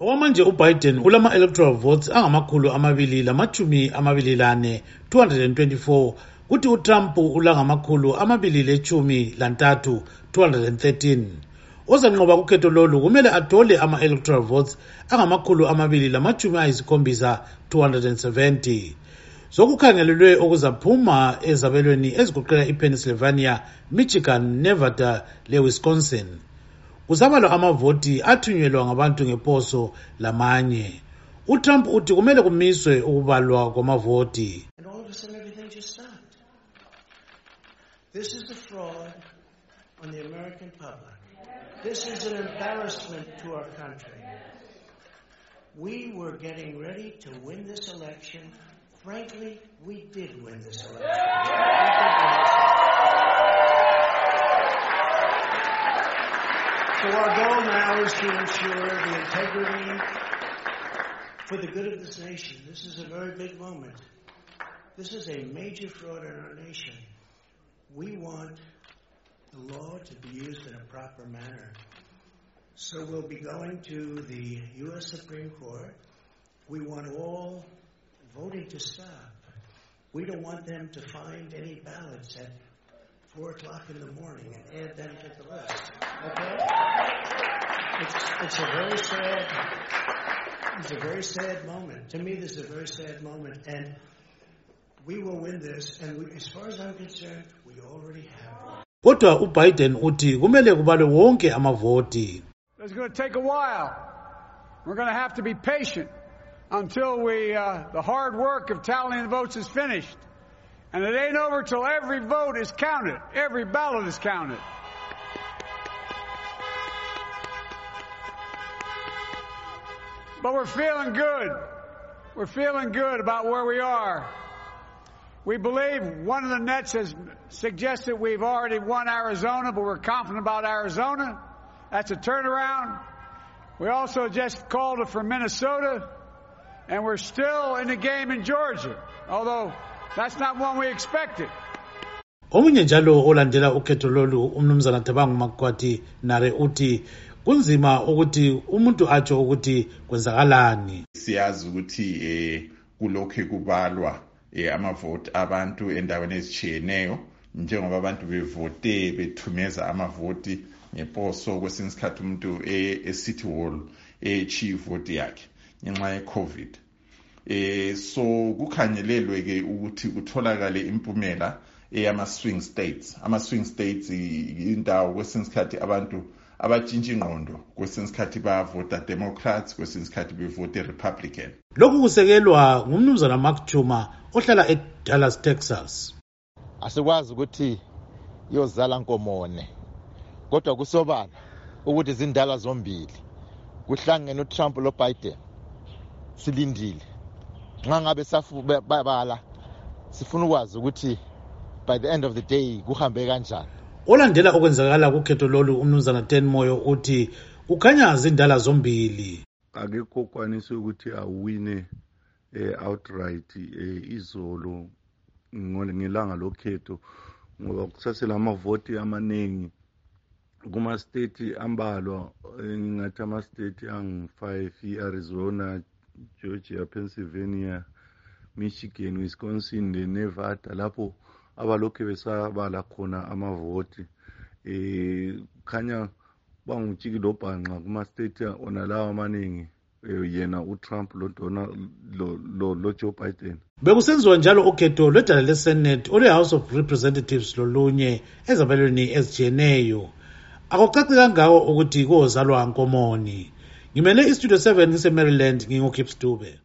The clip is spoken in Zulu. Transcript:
okwamanje ubiden ulama-electoral votes angamakhulu amabili lamachumi amabili lane 224 kuthi utrump ulangamakhulu amabili lechumi lantathu 213 ozanqoba kukhetho lolu kumele athole ama-electoral votes angamakhulu amabili lamachumi ayisikhombisa 270 sokukhangelelwe okuzaphuma ezabelweni ezigoqela ipennsylvania michigan nevada lewisconsin. Kusabalwa amavoti athunyelwa ngabantu ngeposo lamanye utrump uthi kumele kumiswe ukubalwa kwamavoti This is a fraud on the American public. This is an embarrassment to our country. We were getting ready to win this election. Frankly, we did win this election. So our goal now is to ensure the integrity for the good of this nation. This is a very big moment. This is a major fraud in our nation. We want the law to be used in a proper manner. So we'll be going to the U.S. Supreme Court. We want all voting to stop. We don't want them to find any ballots 4 o'clock in the morning and add them to the list. Okay? It's, it's a very sad, it's a very sad moment. To me, this is a very sad moment. And we will win this. And we, as far as I'm concerned, we already have one. kodwa ubiden uthi kumele kubalwe wonke amavoti It's going to take a while. We're going to have to be patient until we, uh, the hard work of tallying the votes is finished. And it ain't over till every vote is counted. Every ballot is counted. But we're feeling good. We're feeling good about where we are. We believe one of the nets has suggested we've already won Arizona, but we're confident about Arizona. That's a turnaround. We also just called it for Minnesota, and we're still in the game in Georgia, although that's not one we expected. omunye njalo olandela ukhetho lolu umnumzana tabangu makwati nare uthi kunzima ukuthi umuntu atsho ukuthi kwenzakalani siyazi ukuthi eh kulokhe kubalwa eh amavoti abantu endaweni ezitshiyeneyo njengoba abantu bevote bethumeza amavoti ngeposo kwesinye isikhathi umuntu e-city hall echiye ivoti yakhe ngenxa ye-covid eh so kukhangelelwe ke ukuthi kutholakale impumela eyama-swing states. Ama-swing states indawo kwesinye isikhathi abantu abatshintsha ingqondo kwesinye isikhathi bayavota democrats kwesinye isikhathi bevote republican. Lokhu kusekelwa ngumnumzana mark chuma ohlala edallas texas. Asikwazi ukuthi yozala nkomone kodwa kusobala ukuthi zindala zombili. Kuhlangene utrump lobiden silindile. Nxa ngabe babala sifuna ukwazi ukuthi by the end of the day kuhambe kanjani. Olandela okwenzakala kukhetho lolu umnumzana ten moyo uthi kukhanya zindala zombili. Akekho kwanise ukuthi awine eh, outright eh, izolo ngelanga lokhetho ngoba kusasela amavoti amaningi kuma-state ambalwa ngingathi ama-state angu-five i-arizona georgia pennsylvania michigan wisconsin lenevada lapho abalokhu besabala khona amavoti. Eh khanya bangutshiki lobhanqa kuma-state onalawo amaningi yena utrump lodonald lo, lo, lo joe biden. Bekusenziwa njalo ukhetho lwedala lesenate olwe-house of representatives lolunye ezabelweni ezitshiyeneyo akucaci kangako ukuthi kozalwa nkomoni. Ngimele istudio 7 ngise-maryland ngingukipstube